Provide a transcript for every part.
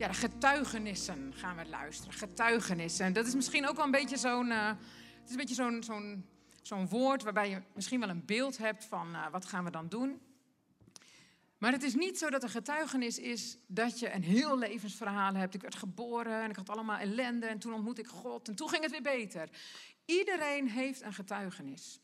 ja, getuigenissen gaan we luisteren. Getuigenissen. Dat is misschien ook wel een beetje zo'n. eh, het is een beetje zo'n zo'n zo'n woord waarbij je misschien wel een beeld hebt van eh, wat gaan we dan doen. Maar het is niet zo dat een getuigenis is dat je een heel levensverhaal hebt. Ik werd geboren en ik had allemaal ellende en toen ontmoette ik God en toen ging het weer beter. Iedereen heeft een getuigenis.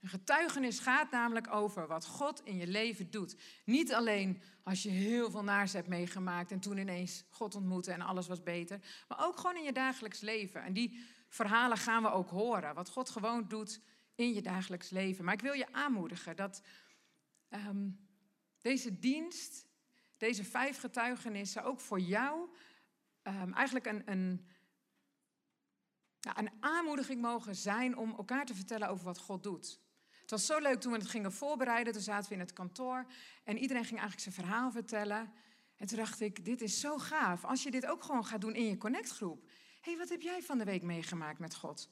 Een getuigenis gaat namelijk over wat God in je leven doet. Niet alleen als je heel veel naars hebt meegemaakt en toen ineens God ontmoette en alles was beter. Maar ook gewoon in je dagelijks leven. En die verhalen gaan we ook horen. Wat God gewoon doet in je dagelijks leven. Maar ik wil je aanmoedigen dat ehm, deze dienst, deze vijf getuigenissen ook voor jou ehm, eigenlijk een, een, een aanmoediging mogen zijn om elkaar te vertellen over wat God doet. Het was zo leuk toen we het gingen voorbereiden. Toen zaten we in het kantoor en iedereen ging eigenlijk zijn verhaal vertellen. En toen dacht ik, dit is zo gaaf. Als je dit ook gewoon gaat doen in je connectgroep. Hé, hey, wat heb jij van de week meegemaakt met God?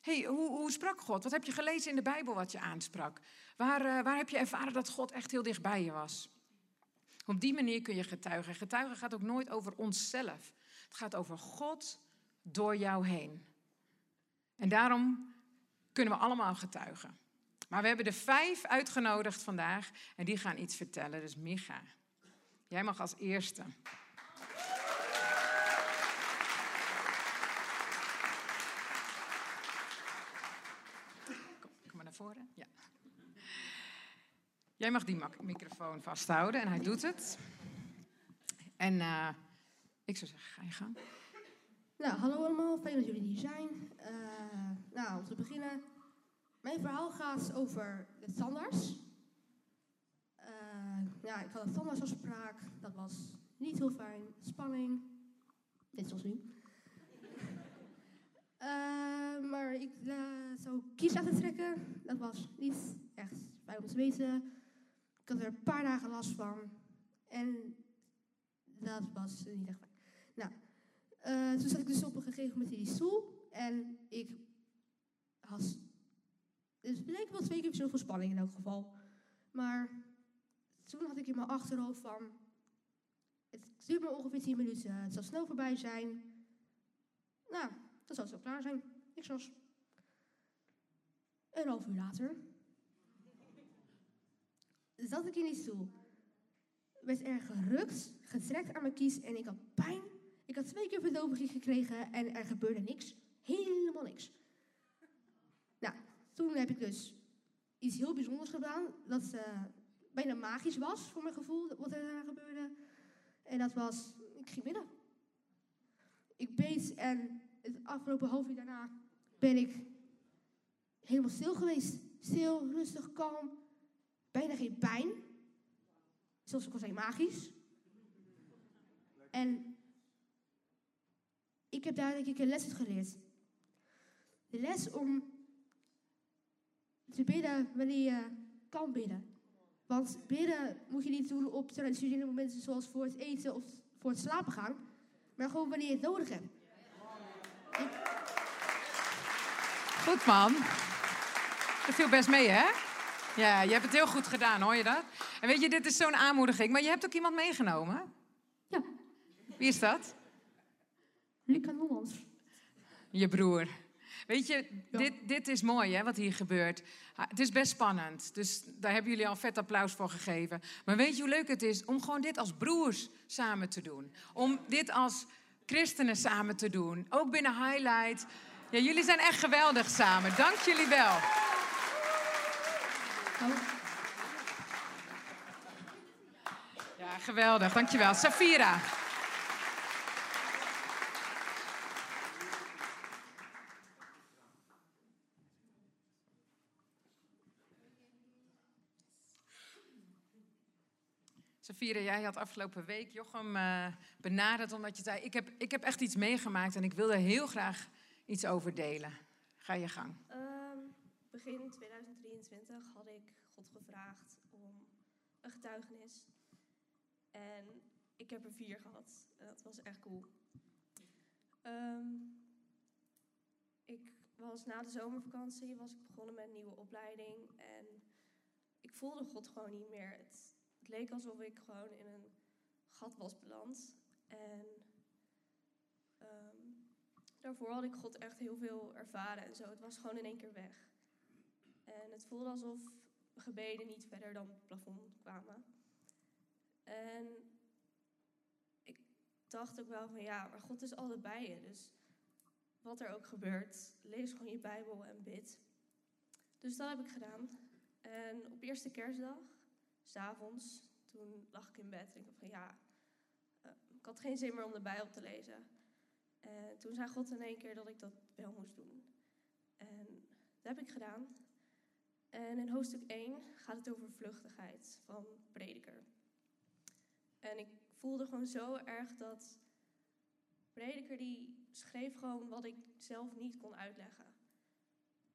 hey, hoe, hoe sprak God? Wat heb je gelezen in de Bijbel wat je aansprak? Waar, uh, waar heb je ervaren dat God echt heel dicht bij je was? Op die manier kun je getuigen. Getuigen gaat ook nooit over onszelf. Het gaat over God door jou heen. En daarom kunnen we allemaal getuigen. Maar we hebben er vijf uitgenodigd vandaag en die gaan iets vertellen. Dus Micha, jij mag als eerste. Kom maar naar voren. Ja. Jij mag die microfoon vasthouden en hij doet het. En uh, ik zou zeggen, ga je gang. Nou, hallo allemaal, fijn dat jullie hier zijn. Uh, nou, om te beginnen. Mijn verhaal gaat over de tandarts. Uh, ja, ik had een tandartsafspraak. Dat was niet heel fijn. Spanning. Net zoals nu. Uh, maar ik zou kies laten trekken. Dat was niet echt fijn om te weten. Ik had er een paar dagen last van. En dat was niet echt fijn. Nou, toen zat ik dus op een gegeven moment in die stoel. En ik had. Dus het leek wel twee keer zoveel spanning in elk geval. Maar toen had ik in mijn achterhoofd van. Het duurt maar ongeveer 10 minuten. Het zal snel voorbij zijn. Nou, dan zal het zo klaar zijn. Ik zoals. Een half uur later. Zat ik in die stoel. Werd er gerukt, getrekt aan mijn kies en ik had pijn. Ik had twee keer verdoving gekregen en er gebeurde niks. Helemaal niks. Toen heb ik dus iets heel bijzonders gedaan. Dat uh, bijna magisch was voor mijn gevoel, wat er daar gebeurde. En dat was, ik ging binnen. Ik beet en het afgelopen half uur daarna ben ik helemaal stil geweest. Stil, rustig, kalm. Bijna geen pijn. Zoals ik al zei, magisch. En ik heb daar denk ik een les uit geleerd. De les om te bidden wanneer je kan bidden. Want bidden moet je niet doen op traditionele momenten zoals voor het eten of voor het slapen gaan. Maar gewoon wanneer je het nodig hebt. Goed man. Dat viel best mee hè? Ja, je hebt het heel goed gedaan, hoor je dat? En weet je, dit is zo'n aanmoediging. Maar je hebt ook iemand meegenomen? Ja. Wie is dat? Luca Nommans. Je broer. Weet je, ja. dit, dit is mooi hè, wat hier gebeurt. Het is best spannend, dus daar hebben jullie al vet applaus voor gegeven. Maar weet je hoe leuk het is om gewoon dit als broers samen te doen? Om dit als christenen samen te doen. Ook binnen Highlight. Ja, jullie zijn echt geweldig samen. Dank jullie wel. Ja, geweldig. Dankjewel. Safira. Jij had afgelopen week Jochem uh, benaderd omdat je zei... Ik heb, ik heb echt iets meegemaakt en ik wil er heel graag iets over delen. Ga je gang. Um, begin 2023 had ik God gevraagd om een getuigenis. En ik heb er vier gehad. En dat was echt cool. Um, ik was na de zomervakantie was ik begonnen met een nieuwe opleiding. En ik voelde God gewoon niet meer. Het, het leek alsof ik gewoon in een gat was beland. En ehm, daarvoor had ik God echt heel veel ervaren en zo. Het was gewoon in één keer weg. En het voelde alsof gebeden niet verder dan het plafond kwamen. En ik dacht ook wel van ja, maar God is altijd bij je. Dus wat er ook gebeurt, lees gewoon je Bijbel en bid. Dus dat heb ik gedaan. En op eerste kerstdag, s'avonds, toen lag ik in bed en ik dacht van ja, uh, ik had geen zin meer om de Bijbel te lezen. En toen zei God in één keer dat ik dat wel moest doen. En dat heb ik gedaan. En in hoofdstuk 1 gaat het over vluchtigheid van prediker. En ik voelde gewoon zo erg dat prediker die schreef gewoon wat ik zelf niet kon uitleggen.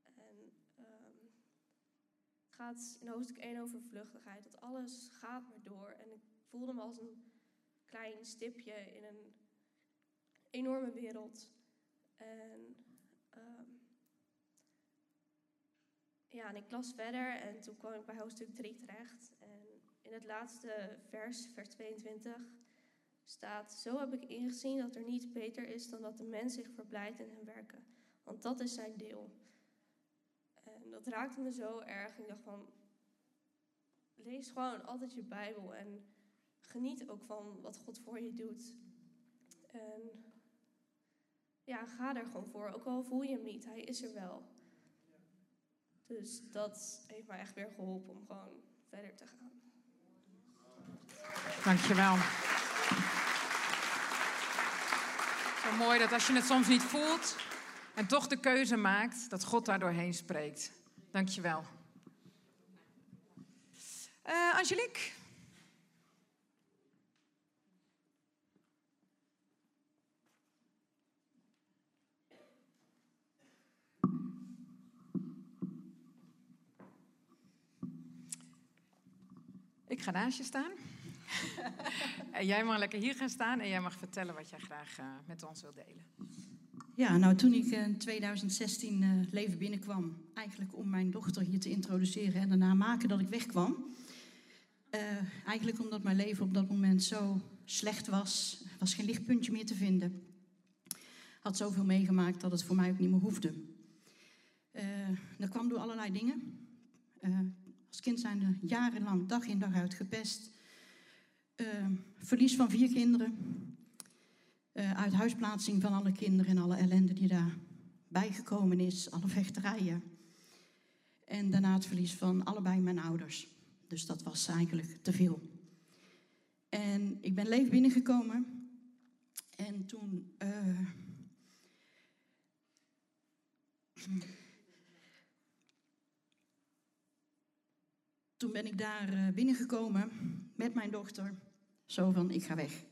En um, het gaat in hoofdstuk 1 over vluchtigheid. Dat alles gaat maar door. En ik voelde me als een klein stipje in een enorme wereld. En um, ja, en ik las verder en toen kwam ik bij hoofdstuk 3 terecht. En in het laatste vers, vers 22, staat: Zo heb ik ingezien dat er niets beter is dan dat de mens zich verblijdt in hun werken. Want dat is zijn deel. Dat raakte me zo erg. Ik dacht van, lees gewoon altijd je Bijbel en geniet ook van wat God voor je doet. En ja, ga er gewoon voor. Ook al voel je hem niet, hij is er wel. Dus dat heeft mij echt weer geholpen om gewoon verder te gaan. Dankjewel. Zo mooi dat als je het soms niet voelt en toch de keuze maakt, dat God daar doorheen spreekt. Dankjewel. Uh, Angelique? Ik ga naast je staan. en jij mag lekker hier gaan staan en jij mag vertellen wat jij graag uh, met ons wilt delen. Ja, nou toen ik in 2016 uh, leven binnenkwam, eigenlijk om mijn dochter hier te introduceren en daarna maken dat ik wegkwam. Uh, eigenlijk omdat mijn leven op dat moment zo slecht was, was geen lichtpuntje meer te vinden. Had zoveel meegemaakt dat het voor mij ook niet meer hoefde. dat kwam door allerlei dingen. als kind zijn er jarenlang dag in dag uit gepest. Uh, verlies van vier kinderen. Uh, uithuisplaatsing van alle kinderen en alle ellende die daarbij gekomen is. Alle vechterijen. En daarna het verlies van allebei mijn ouders. Dus dat was eigenlijk te veel. En ik ben leeg binnengekomen. En toen. Uh, toen ben ik daar binnengekomen met mijn dochter. Zo van, ik ga weg.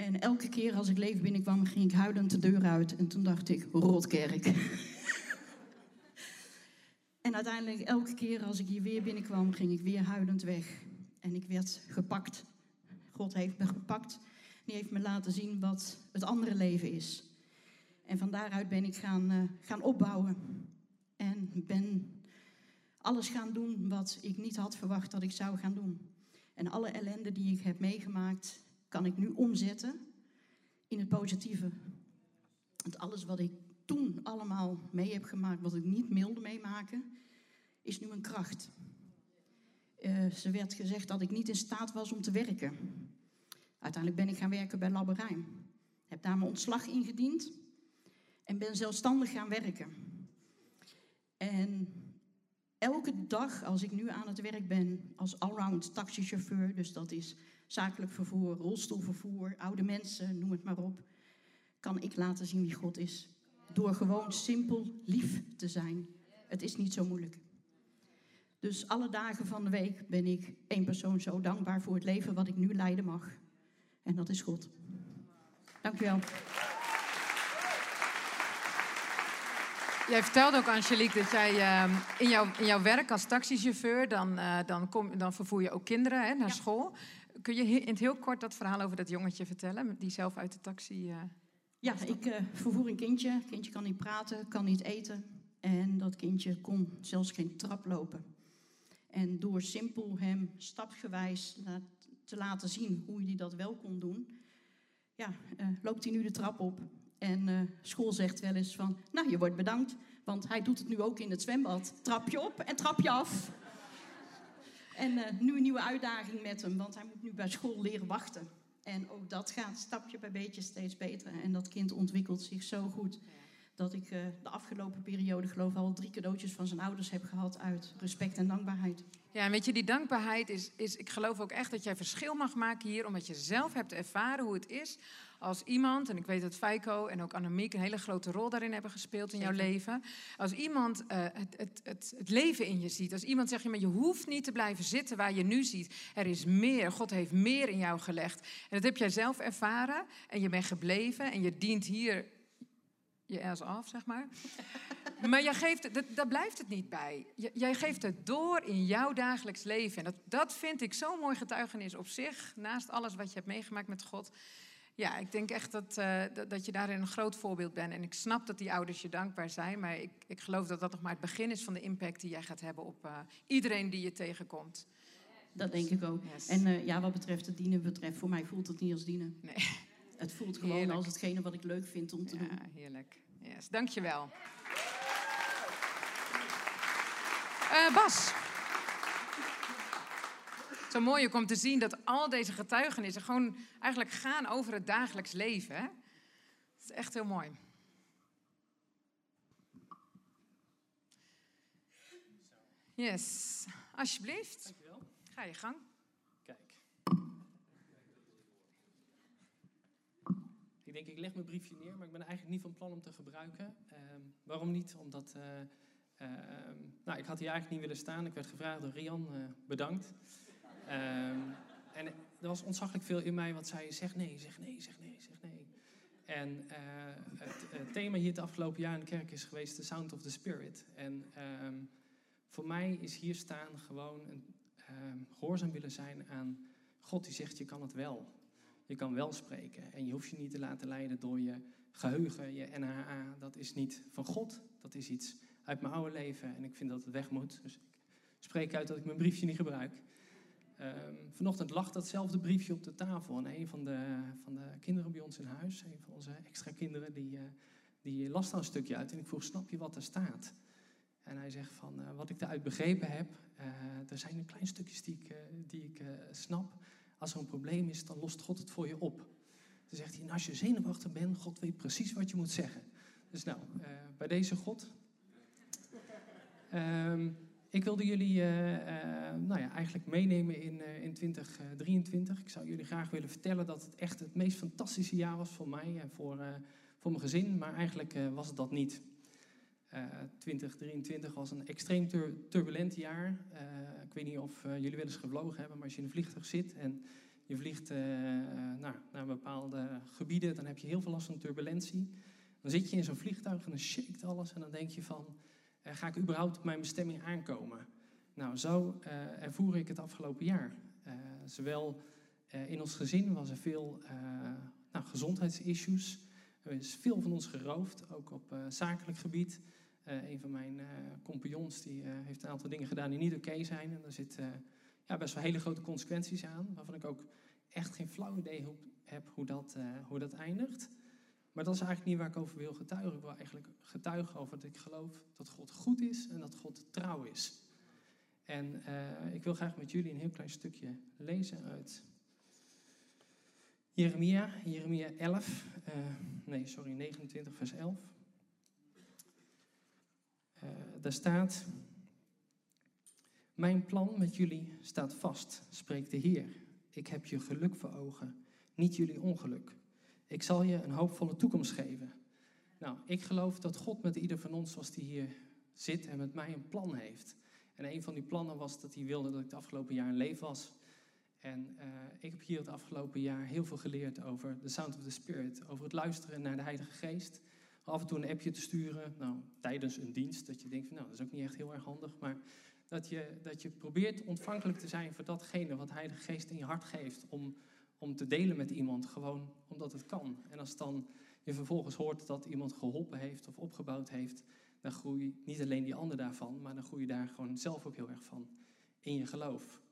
En elke keer als ik leven binnenkwam, ging ik huilend de deur uit. En toen dacht ik, rotkerk. en uiteindelijk, elke keer als ik hier weer binnenkwam, ging ik weer huilend weg. En ik werd gepakt. God heeft me gepakt. Die heeft me laten zien wat het andere leven is. En van daaruit ben ik gaan, uh, gaan opbouwen. En ben alles gaan doen wat ik niet had verwacht dat ik zou gaan doen. En alle ellende die ik heb meegemaakt, kan ik nu omzetten in het positieve. Want alles wat ik toen allemaal mee heb gemaakt, wat ik niet wilde meemaken, is nu een kracht. Uh, ze werd gezegd dat ik niet in staat was om te werken. Uiteindelijk ben ik gaan werken bij Labberijn. Heb daar mijn ontslag ingediend en ben zelfstandig gaan werken. En elke dag als ik nu aan het werk ben als allround taxichauffeur, dus dat is zakelijk vervoer, rolstoelvervoer, oude mensen, noem het maar op, kan ik laten zien wie God is. Door gewoon simpel lief te zijn. Het is niet zo moeilijk. Dus alle dagen van de week ben ik één persoon zo dankbaar voor het leven wat ik nu leiden mag. En dat is God. Dank u wel. Jij vertelde ook, Angelique, dat jij uh, in, jouw, in jouw werk als taxichauffeur, dan, uh, dan, kom, dan vervoer je ook kinderen hè, naar ja. school. Kun je in het heel kort dat verhaal over dat jongetje vertellen, die zelf uit de taxi... Uh, ja, ik vervoer een kindje. Het kindje kan niet praten, kan niet eten. En dat kindje kon zelfs geen trap lopen. En door simpel hem stapsgewijs te laten zien hoe hij dat wel kon doen... ja, eh, loopt hij nu de trap op. En eh, school zegt wel eens van, nou, je wordt bedankt. Want hij doet het nu ook in het zwembad. Trapje op en trapje af. En eh, nu een nieuwe uitdaging met hem, want hij moet nu bij school leren wachten. En ook dat gaat stapje bij beetje steeds beter. En dat kind ontwikkelt zich zo goed. Dat ik eh, de afgelopen periode geloof al drie cadeautjes van zijn ouders heb gehad uit respect en dankbaarheid. Ja, en weet je, die dankbaarheid is, is, ik geloof ook echt dat jij verschil mag maken hier, omdat je zelf hebt ervaren hoe het is als iemand, en ik weet dat Feiko en ook Annemiek een hele grote rol daarin hebben gespeeld in jouw leven. Als iemand eh, het, het, het, het leven in je ziet, als iemand zegt, je, maar je hoeft niet te blijven zitten waar je nu ziet. Er is meer, God heeft meer in jou gelegd. En dat heb jij zelf ervaren en je bent gebleven en je dient hier je ass af, zeg maar. Maar jij geeft, dat, daar blijft het niet bij. Jij geeft het door in jouw dagelijks leven. En dat, dat vind ik zo'n mooi getuigenis op zich. Naast alles wat je hebt meegemaakt met God. Ja, ik denk echt dat, eh, dat, dat je daarin een groot voorbeeld bent. En ik snap dat die ouders je dankbaar zijn. Maar ik, ik geloof dat dat nog maar het begin is van de impact die jij gaat hebben op eh, iedereen die je tegenkomt. Dat denk ik ook. Yes. En eh, ja, wat betreft het dienen betreft, voor mij voelt het niet als dienen. Nee. Het voelt gewoon Heerlijk. als hetgene wat ik leuk vind om te doen. Ja, heerlijk. Yes, dankjewel. Eh Bas. Zo mooi ook om te zien dat al deze getuigenissen gewoon eigenlijk gaan over het dagelijks leven. Hè? Dat is echt heel mooi. Yes, alsjeblieft. Dankjewel. Ga je gang. Kijk. Ik denk, ik leg mijn briefje neer, maar ik ben eigenlijk niet van plan om te gebruiken. Ehm, waarom niet? Omdat, eh, ehm, nou, ik had hier eigenlijk niet willen staan. Ik werd gevraagd door Rian, eh, bedankt. Ehm, en er was ontzaglijk veel in mij wat zei, zeg nee, zeg nee, zeg nee, zeg nee. En eh, het, thema hier het afgelopen jaar in de kerk is geweest The Sound of the Spirit. En voor mij is hier staan gewoon een gehoorzaam willen zijn aan God die zegt je kan het wel. Je kan wel spreken en je hoeft je niet te laten leiden door je geheugen, je NHA. Dat is niet van God, dat is iets uit mijn oude leven en ik vind dat het weg moet. Dus ik spreek uit dat ik mijn briefje niet gebruik. Ehm, vanochtend lag datzelfde briefje op de tafel en een van de, van de kinderen bij ons in huis, een van onze extra kinderen, die, eh, die las daar een stukje uit en ik vroeg, snap je wat er staat? En hij zegt van, eh, wat ik daaruit begrepen heb, eh, er zijn een klein stukjes die ik, die ik snap. Als er een probleem is, dan lost God het voor je op. Dan zegt hij, en als je zenuwachtig bent, God weet precies wat je moet zeggen. Dus nou, eh, bij deze God. Ehm, ik wilde jullie eh, eh, nou ja, eigenlijk meenemen in, in 2023. Ik zou jullie graag willen vertellen dat het echt het meest fantastische jaar was voor mij en voor, voor mijn gezin. Maar eigenlijk was het dat niet. Eh 2023 was een extreem tur- turbulent jaar. Eh, ik weet niet of eh, jullie wel eens gevlogen hebben, maar als je in een vliegtuig zit en je vliegt eh, eh, nou, naar bepaalde gebieden, dan heb je heel veel last van turbulentie. Dan zit je in zo'n vliegtuig en dan shakt alles en dan denk je van, eh, ga ik überhaupt op mijn bestemming aankomen? Nou, zo eh, ervoer ik het afgelopen jaar. Eh, zowel eh, in ons gezin was er veel eh, nou, gezondheidsissues. Er is veel van ons geroofd, ook op eh, zakelijk gebied. Eh, een van mijn eh, compagnons die, eh, heeft een aantal dingen gedaan die niet oké zijn. En daar zitten ja, best wel hele grote consequenties aan. Waarvan ik ook echt geen flauw idee heb hoe dat, hoe dat eindigt. Maar dat is eigenlijk niet waar ik over wil getuigen. Ik wil eigenlijk getuigen over dat ik geloof dat God goed is en dat God trouw is. En ik wil graag met jullie een heel klein stukje lezen uit Jeremia, Jeremia 11, eh, nee, sorry, 29, vers 11. Eh, daar staat: Mijn plan met jullie staat vast, spreekt de Heer. Ik heb je geluk voor ogen, niet jullie ongeluk. Ik zal je een hoopvolle toekomst geven. Nou, ik geloof dat God met ieder van ons, zoals die hier zit en met mij een plan heeft. En een van die plannen was dat hij wilde dat ik het afgelopen jaar in leven was. En eh, ik heb hier het afgelopen jaar heel veel geleerd over the sound of the spirit. Over het luisteren naar de Heilige Geest. Af en toe een appje te sturen, nou, tijdens een dienst. Dat je denkt, van, nou, dat is ook niet echt heel erg handig. Maar dat je, dat je probeert ontvankelijk te zijn voor datgene wat Heilige Geest in je hart geeft. Om, om te delen met iemand, gewoon omdat het kan. En als dan je vervolgens hoort dat iemand geholpen heeft of opgebouwd heeft, dan groei niet alleen die ander daarvan, maar dan groei je daar gewoon zelf ook heel erg van in je geloof.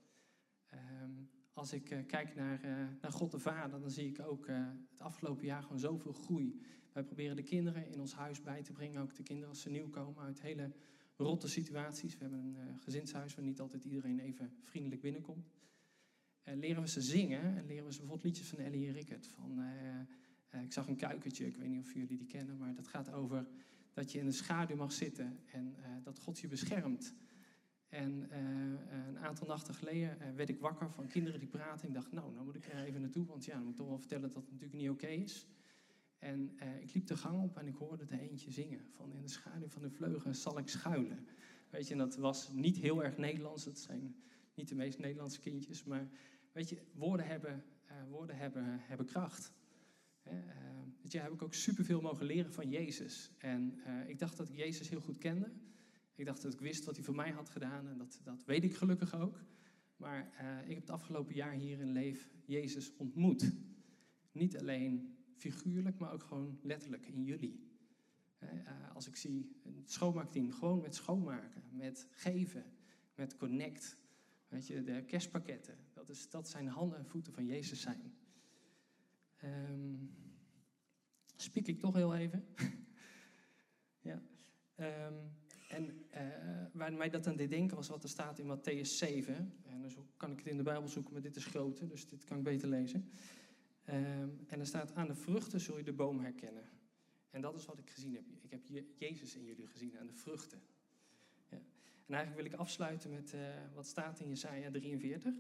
Ehm, als ik eh, kijk naar, eh, naar God de Vader, dan zie ik ook eh, het afgelopen jaar gewoon zoveel groei. Wij proberen de kinderen in ons huis bij te brengen, ook de kinderen als ze nieuw komen uit hele rotte situaties. We hebben een gezinshuis waar niet altijd iedereen even vriendelijk binnenkomt. Leren we ze zingen en leren we ze bijvoorbeeld liedjes van Ellie Rickert. Van, ik zag een kuikentje, ik weet niet of jullie die kennen, maar dat gaat over dat je in de schaduw mag zitten en dat God je beschermt. En eh, een aantal nachten geleden eh, werd ik wakker van kinderen die praten. Ik dacht, nou, nou moet ik er even naartoe, want ja, dan moet ik toch wel vertellen dat het natuurlijk niet oké is. En eh, ik liep de gang op en ik hoorde er eentje zingen. Van in de schaduw van de vleugelen zal ik schuilen. Weet je, en dat was niet heel erg Nederlands. Het zijn niet de meest Nederlandse kindjes. Maar weet je, woorden hebben, woorden hebben, hebben kracht. Weet je, heb ik ook superveel mogen leren van Jezus. En ik dacht dat ik Jezus heel goed kende. Ik dacht dat ik wist wat hij voor mij had gedaan. En dat, dat weet ik gelukkig ook. Maar eh, ik heb het afgelopen jaar hier in Leef Jezus ontmoet. Niet alleen figuurlijk, maar ook gewoon letterlijk in jullie. Eh, als ik zie het schoonmaakteam, gewoon met schoonmaken, met geven, met connect. Weet je, de kerstpakketten, dat, is, dat zijn handen en voeten van Jezus zijn. Ehm spiek ik toch heel even. ja. Ehm, en eh, waar mij dat aan deed denken was wat er staat in Matthäus 7. En dus kan ik het in de Bijbel zoeken, maar dit is groter, dus dit kan ik beter lezen. Ehm, en er staat, aan de vruchten zul je de boom herkennen. En dat is wat ik gezien heb. Ik heb Je- Jezus in jullie gezien, aan de vruchten. Ja. En eigenlijk wil ik afsluiten met eh, wat staat in Jesaja 43.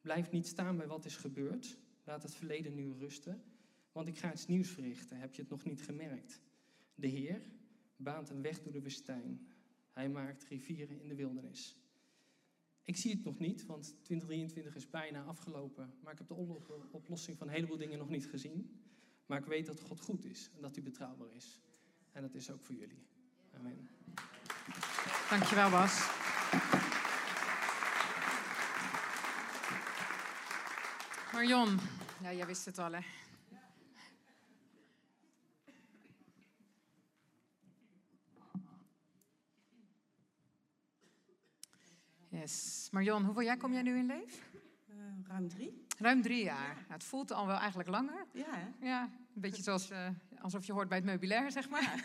Blijf niet staan bij wat is gebeurd. Laat het verleden nu rusten. Want ik ga iets nieuws verrichten. Heb je het nog niet gemerkt? De Heer baant een weg door de woestijn. Hij maakt rivieren in de wildernis. Ik zie het nog niet, want 2023 is bijna afgelopen. Maar ik heb de oplo- oplossing van een heleboel dingen nog niet gezien. Maar ik weet dat God goed is en dat hij betrouwbaar is. En dat is ook voor jullie. Amen. Dankjewel, Bas. Marion, ja, jij wist het al, hè? Yes. Marion, hoeveel jaar kom jij nu in leef? Eh, ruim drie. Ruim drie jaar. Nou, het voelt al wel eigenlijk langer. Ja, hè? Ja, een beetje zoals, eh, alsof je hoort bij het meubilair, zeg maar.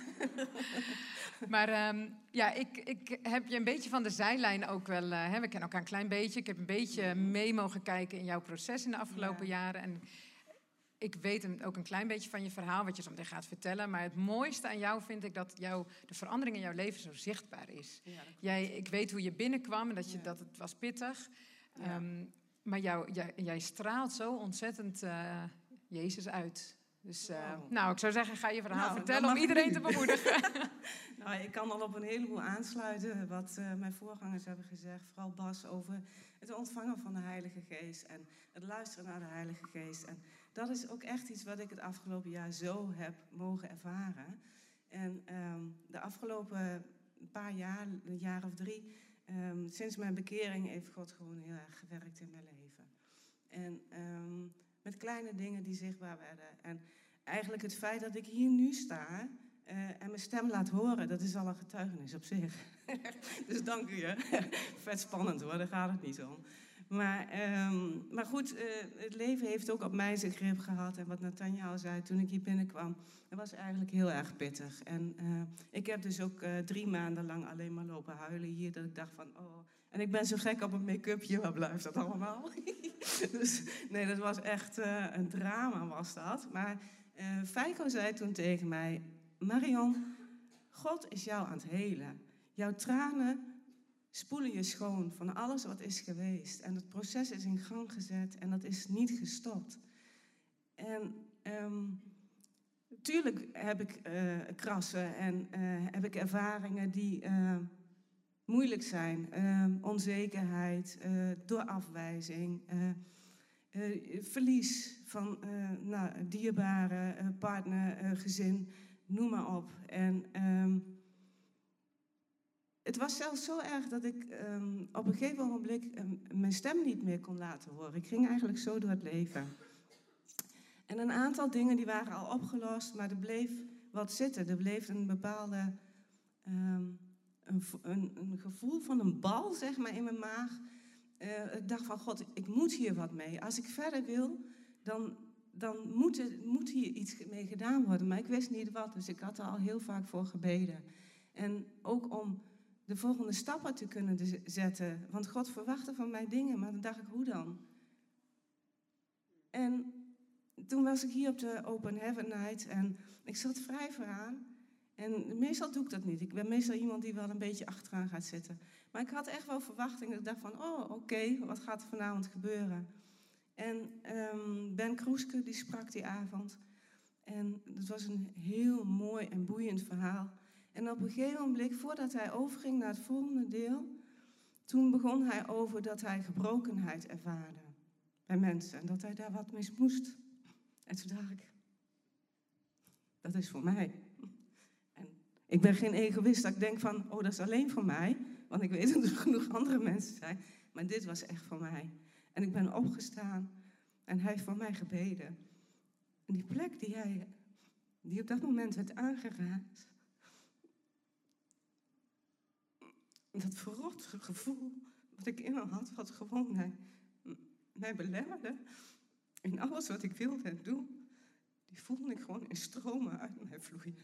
maar ehm, ja, ik, ik heb je een beetje van de zijlijn ook wel... eh, hè, we kennen elkaar een klein beetje. Ik heb een beetje mee mogen kijken in jouw proces in de afgelopen Ja. jaren. En ik weet ook een klein beetje van je verhaal, wat je zo meteen gaat vertellen. Maar het mooiste aan jou vind ik dat jou, de verandering in jouw leven zo zichtbaar is. Ja. Jij, ik weet hoe je binnenkwam en dat, je, Ja. dat het was pittig. Ja. Ehm, maar jou, jij, jij straalt zo ontzettend eh, Jezus uit. Dus eh, Wow. nou, ik zou zeggen, ga je verhaal Nou, vertellen om iedereen te bemoedigen. Nou, ik kan al op een heleboel aansluiten wat eh, mijn voorgangers hebben gezegd. Vooral Bas over het ontvangen van de Heilige Geest en het luisteren naar de Heilige Geest. En dat is ook echt iets wat ik het afgelopen jaar zo heb mogen ervaren. En ehm, de afgelopen paar jaar, een jaar of drie, ehm, sinds mijn bekering heeft God gewoon heel erg gewerkt in mijn leven. En ehm, met kleine dingen die zichtbaar werden. En eigenlijk het feit dat ik hier nu sta eh, en mijn stem laat horen, dat is al een getuigenis op zich. dus dank u. Hè. Vet spannend hoor, daar gaat het niet om. Maar, ehm, maar goed, eh, het leven heeft ook op mij zijn grip gehad. En wat Nathanja al zei toen ik hier binnenkwam, dat was eigenlijk heel erg pittig. En eh, ik heb dus ook eh, drie maanden lang alleen maar lopen huilen hier. Dat ik dacht van, oh... En ik ben zo gek op een make-upje, waar blijft dat allemaal? dus nee, dat was echt een drama was dat. Maar Feiko zei toen tegen mij, Marion, God is jou aan het helen. Jouw tranen spoelen je schoon van alles wat is geweest. En het proces is in gang gezet en dat is niet gestopt. En tuurlijk heb ik eh, krassen en eh, heb ik ervaringen die eh, moeilijk zijn. Ehm, onzekerheid, door afwijzing, verlies van nou, dierbare partner, gezin, noem maar op. En ehm, het was zelfs zo erg dat ik ehm, op een gegeven ogenblik ehm, mijn stem niet meer kon laten horen. Ik ging eigenlijk zo door het leven. En een aantal dingen die waren al opgelost, maar er bleef wat zitten. Er bleef een bepaalde ehm, een, een, gevoel van een bal zeg maar, in mijn maag. eh, ik dacht van, God, ik moet hier wat mee. Als ik verder wil, dan, dan moet, er, moet hier iets mee gedaan worden. Maar ik wist niet wat, dus ik had er al heel vaak voor gebeden. En ook om de volgende stappen te kunnen zetten. Want God verwachtte van mij dingen, maar dan dacht ik, hoe dan? En toen was ik hier op de Open Heaven Night en ik zat vrij vooraan. En meestal doe ik dat niet. Ik ben meestal iemand die wel een beetje achteraan gaat zitten. Maar ik had echt wel verwachting. Ik dacht van, oh oké, wat gaat er vanavond gebeuren? En ehm, Ben Kroeske, die sprak die avond. En het was een heel mooi en boeiend verhaal. En op een gegeven moment, voordat hij overging naar het volgende deel... toen begon hij over dat hij gebrokenheid ervaarde bij mensen. En dat hij daar wat mee moest. En toen dacht ik, dat is voor mij. En ik ben geen egoïst dat ik denk van, oh dat is alleen voor mij. Want ik weet dat er genoeg andere mensen zijn. Maar dit was echt voor mij. En ik ben opgestaan en hij heeft voor mij gebeden. En die plek die hij, die op dat moment werd aangeraakt. Dat verrotte gevoel wat ik in me had, wat gewoon mij, belemmerde. In alles wat ik wilde en doen, die voelde ik gewoon in stromen uit mij vloeien.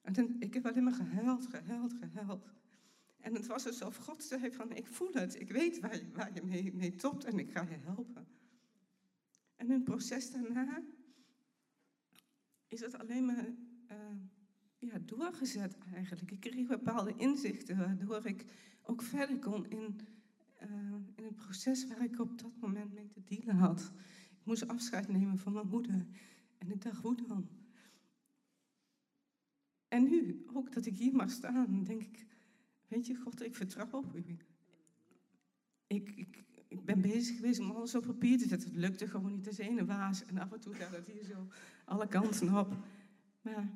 En dan, ik heb alleen maar gehuild, gehuild, gehuild. En het was alsof God zei van, ik voel het, ik weet waar je, mee, mee topt en ik ga je helpen. En het proces daarna is het alleen maar eh, ja, doorgezet eigenlijk. Ik kreeg bepaalde inzichten waardoor ik ook verder kon in, eh, in het proces waar ik op dat moment mee te dealen had. Ik moest afscheid nemen van mijn moeder. En ik dacht, hoe dan? En nu, ook dat ik hier mag staan, denk ik, weet je, God, ik vertrouw op u. Ik, ik, ik ben bezig geweest om alles op papier te zetten. Het lukte gewoon niet als ene waas. En af en toe gaat het hier zo alle kanten op. Maar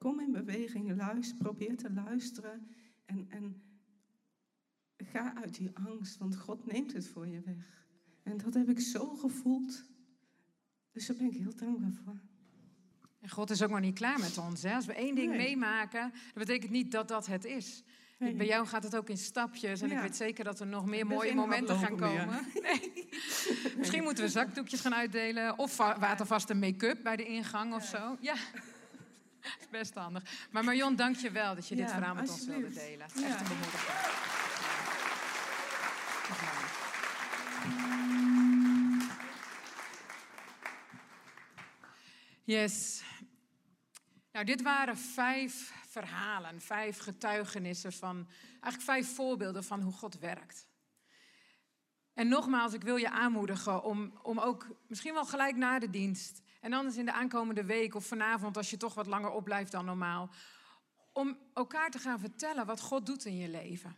kom in beweging, luister, probeer te luisteren. En, en ga uit die angst, want God neemt het voor je weg. En dat heb ik zo gevoeld. Dus daar ben ik heel dankbaar voor. En God is ook nog niet klaar met ons. Hè? Als we één ding Nee. meemaken, dat betekent niet dat dat het is. Nee. Bij jou gaat het ook in stapjes. En ik weet zeker dat er nog meer mooie momenten gaan komen. Nee. Misschien moeten we zakdoekjes gaan uitdelen. Of va- watervaste make-up bij de ingang of zo. Ja. Best handig. Maar Marion, dank je wel dat je dit verhaal met ons wilde delen. Ja. echt een bemoediging. Yes. Nou, dit waren vijf verhalen, vijf getuigenissen van, eigenlijk vijf voorbeelden van hoe God werkt. En nogmaals, ik wil je aanmoedigen om, om ook misschien wel gelijk na de dienst en anders in de aankomende week of vanavond als je toch wat langer opblijft dan normaal, om elkaar te gaan vertellen wat God doet in je leven.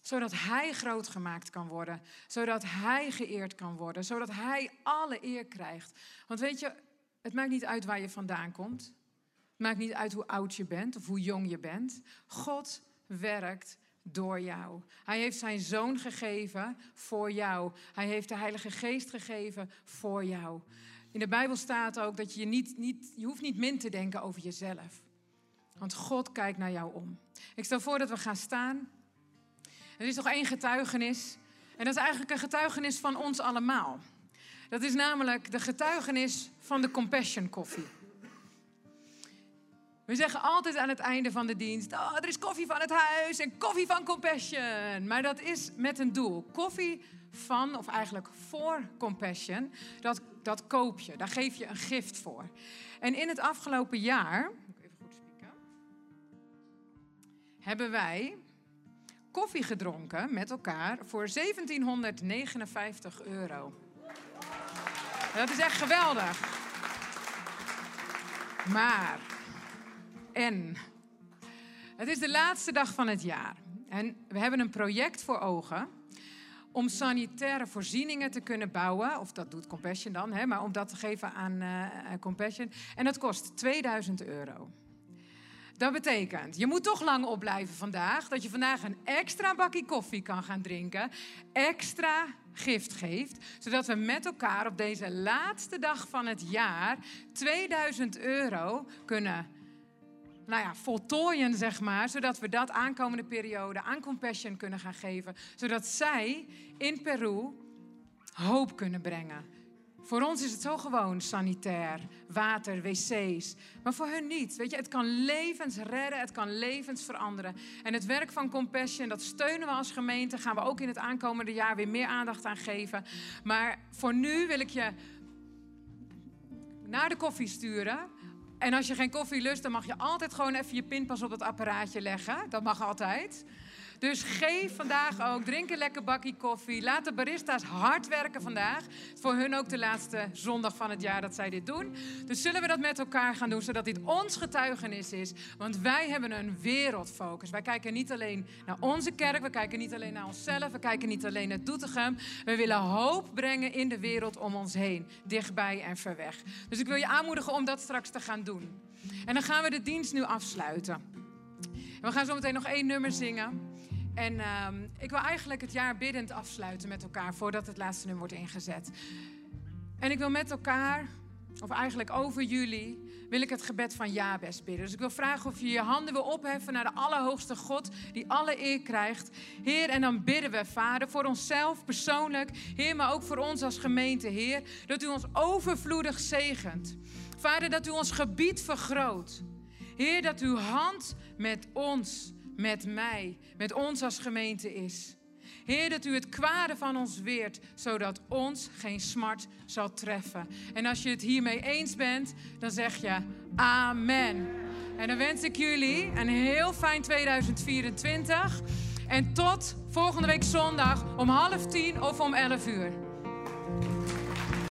Zodat Hij groot gemaakt kan worden, zodat Hij geëerd kan worden, zodat Hij alle eer krijgt. Want weet je, het maakt niet uit waar je vandaan komt. Het maakt niet uit hoe oud je bent of hoe jong je bent. God werkt door jou. Hij heeft zijn zoon gegeven voor jou. Hij heeft de Heilige Geest gegeven voor jou. In de Bijbel staat ook dat je niet, niet, je hoeft niet min te denken over jezelf. Want God kijkt naar jou om. Ik stel voor dat we gaan staan. Er is nog één getuigenis. En dat is eigenlijk een getuigenis van ons allemaal. Dat is namelijk de getuigenis van de Compassion Coffee. We zeggen altijd aan het einde van de dienst: oh, er is koffie van het huis en koffie van Compassion. Maar dat is met een doel. Koffie van, of eigenlijk voor Compassion, dat, dat koop je. Daar geef je een gift voor. En in het afgelopen jaar, even goed spieken, hebben wij koffie gedronken met elkaar voor 1759 euro. Dat is echt geweldig. Maar, en, het is de laatste dag van het jaar. En we hebben een project voor ogen om sanitaire voorzieningen te kunnen bouwen. Of dat doet Compassion dan, hè, maar om dat te geven aan eh, Compassion. En dat kost 2000 euro. Dat betekent, je moet toch lang opblijven vandaag. Dat je vandaag een extra bakje koffie kan gaan drinken. Extra gift geeft. Zodat we met elkaar op deze laatste dag van het jaar 2000 euro kunnen nou ja, voltooien, zeg maar. Zodat we dat aankomende periode aan Compassion kunnen gaan geven. Zodat zij in Peru hoop kunnen brengen. Voor ons is het zo gewoon, sanitair, water, wc's. Maar voor hun niet. Weet je, het kan levens redden, het kan levens veranderen. En het werk van Compassion, dat steunen we als gemeente. Gaan we ook in het aankomende jaar weer meer aandacht aan geven. Maar voor nu wil ik je naar de koffie sturen. En als je geen koffie lust, dan mag je altijd gewoon even je pinpas op het apparaatje leggen. Dat mag altijd. Dus geef vandaag ook, drink een lekker bakje koffie. Laat de barista's hard werken vandaag. Voor hun ook de laatste zondag van het jaar dat zij dit doen. Dus zullen we dat met elkaar gaan doen, zodat dit ons getuigenis is. Want wij hebben een wereldfocus. Wij kijken niet alleen naar onze kerk, we kijken niet alleen naar onszelf, we kijken niet alleen naar Doetinchem. We willen hoop brengen in de wereld om ons heen, dichtbij en ver weg. Dus ik wil je aanmoedigen om dat straks te gaan doen. En dan gaan we de dienst nu afsluiten. we gaan zo meteen nog één nummer zingen. En uh, ik wil eigenlijk het jaar biddend afsluiten met elkaar voordat het laatste nummer wordt ingezet. En ik wil met elkaar, of eigenlijk over jullie, wil ik het gebed van Jabes bidden. Dus ik wil vragen of je je handen wil opheffen naar de Allerhoogste God, die alle eer krijgt. Heer, en dan bidden we, Vader, voor onszelf persoonlijk, Heer, maar ook voor ons als gemeente, Heer, dat u ons overvloedig zegent. Vader, dat u ons gebied vergroot. Heer, dat uw hand met ons met mij, met ons als gemeente is. Heer, dat u het kwade van ons weert, zodat ons geen smart zal treffen. En als je het hiermee eens bent, dan zeg je amen. En dan wens ik jullie een heel fijn 2024. En tot volgende week zondag om half tien of om elf uur.